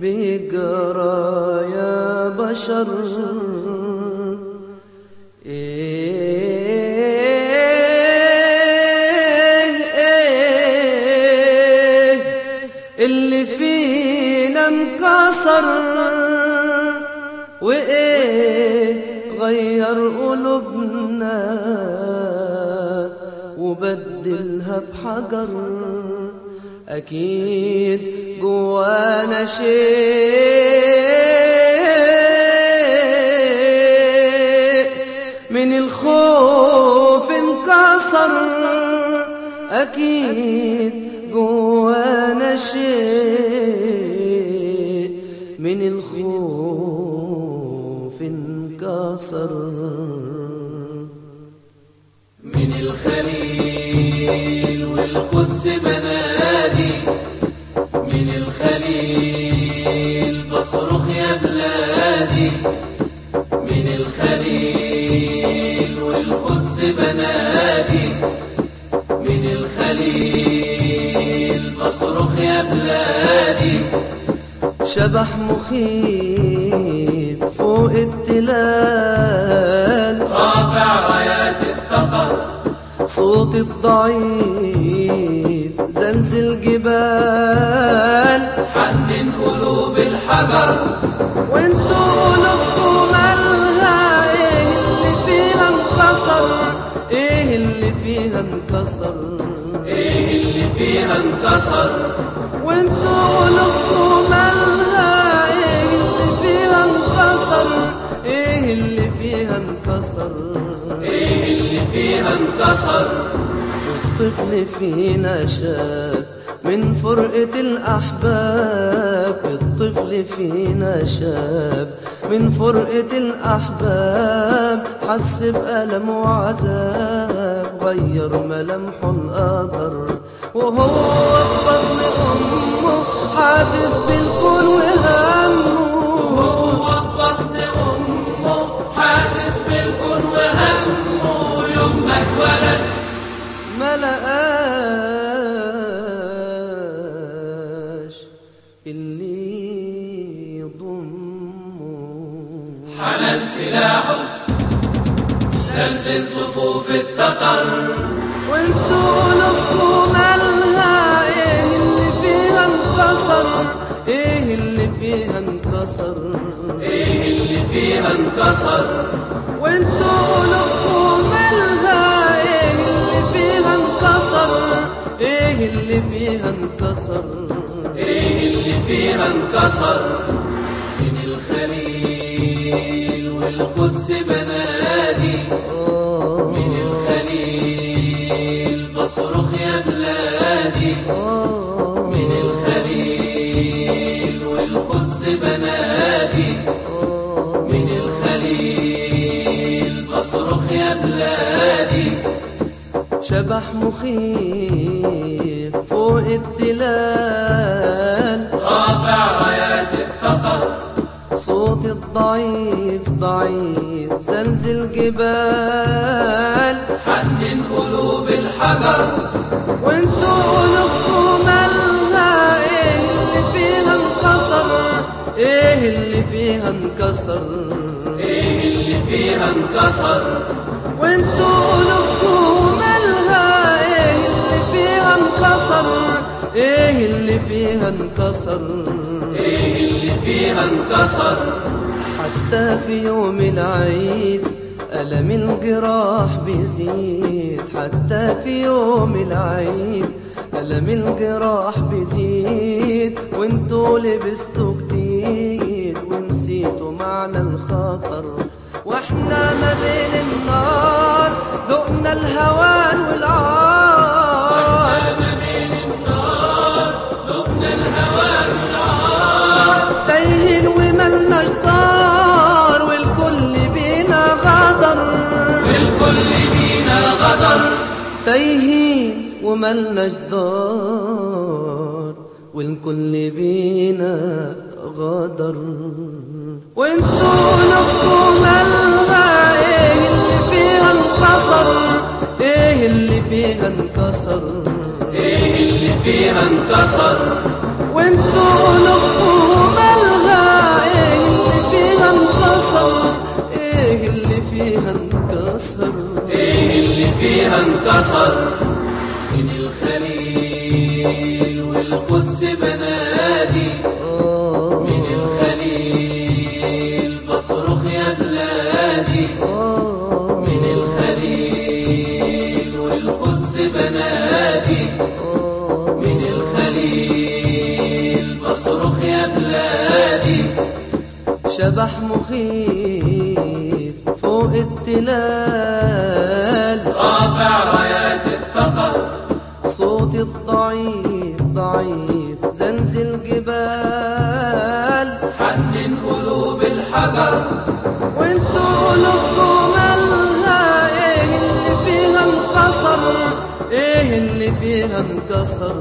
بيجرى يا بشر. اللي فينا انكسر وإيه غير قلوبنا. وبدلها بحجر. أكيد جوانا شيء من الخوف انكسر. أكيد جوانا شيء من الخوف انكسر. بلادي من الخليل والقدس بنادي. من الخليل بصرخ يا بلادي. شبح مخيف فوق التلال. رافع رايات التطر صوت الضعيف زلزل جبال. حنن قلوب الحجر. وانتوا قلوبكم مالها إيه اللي فيها انكسر. إيه اللي فيها انكسر؟ إيه اللي فيها انكسر؟ الطفل فينا شاب من فرقة الأحباب. الطفل فينا شاب من فرقة الأحباب. حس بألم وعذاب غير ملامحه القدر وهو بطن أمه حاسس بالكون وهمه هو في بطن أمه حاسس بالكون وهمه يوم ما اتولد. ما لقاش اللي يضمه حمل سلاحه. زلزل صفوف التتر. وانتوا انكسر إيه اللي فيها انكسر وانتوا قلوبكم مالها. إيه اللي فيها انكسر إيه اللي فيها انكسر إيه اللي فيها انكسر يا بلادي. شبح مخيف فوق التلال رافع رايات التتر صوت الضعيف ضعيف زلزل جبال حنن قلوب الحجر. وانتوا قلوبكم مالها إيه اللي فيها انكسر إيه اللي فيها انكسر إيه فيها انكسر. وانتوا قلوبكم مالها إيه اللي فيها انكسر. إيه اللي فيها انكسر؟ إيه اللي فيها انكسر؟ حتى في يوم العيد ألم الجراح بيزيد. حتى في يوم العيد ألم الجراح بيزيد. وانتوا لبستوا جديد ونسيتوا معنى الخطر. وإحنا ما بين النار دقنا الهوان والعار ما بين النار ذقنا الهوى والعار تايهين وملناش دار والكل بينا غدر. والكل بينا غدر تايهين وملناش دار والكل بينا غدر. وانتوا قلوبكم مالها إيه اللي فيها انكسر؟ إيه اللي فيها فيها انكسر؟ إيه اللي فيها انكسر؟ وانتوا قلوبكم مالها إيه اللي فيها انكسر؟ إيه اللي فيها انكسر؟ إيه اللي فيها انكسر؟ من الخليل والقدس بنادي شبح مخيف فوق التلال. رافع رايات التقى صوتي الضعيف ضعيف زنزل جبال حنن قلوب الحجر. وانتوا قلوبكم مالها؟ إيه اللي فيها انكسر إيه اللي فيها انكسر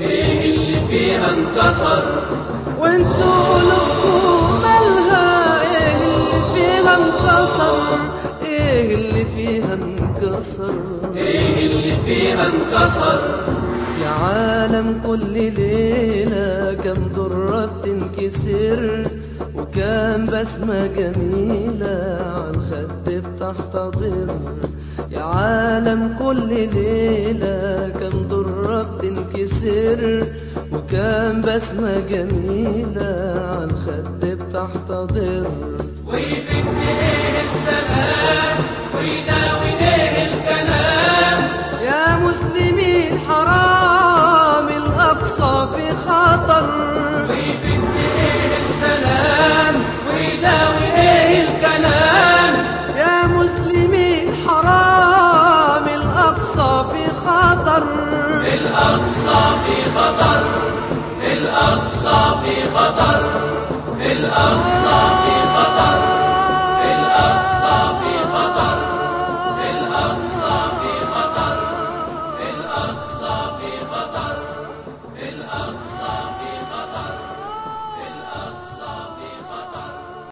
إيه اللي فيها انكسر وانتوا قلوبكم انكسر إيه اللي فيها انكسر؟ إيه اللي فيها انكسر؟ يا عالم كل ليلة كم درة بتنكسر وكم بسمة جميلة عالخد بتحتضر. يا عالم كل ليلة كم درة بتنكسر وكم بسمة جميلة عالخد بتحتضر. السلام ويداوي الكلام يا حرام الأقصى في خطر السلام ويداوي الكلام يا حرام الأقصى في خطر الأقصى في خطر الأقصى في خطر. الأقصى في خطر.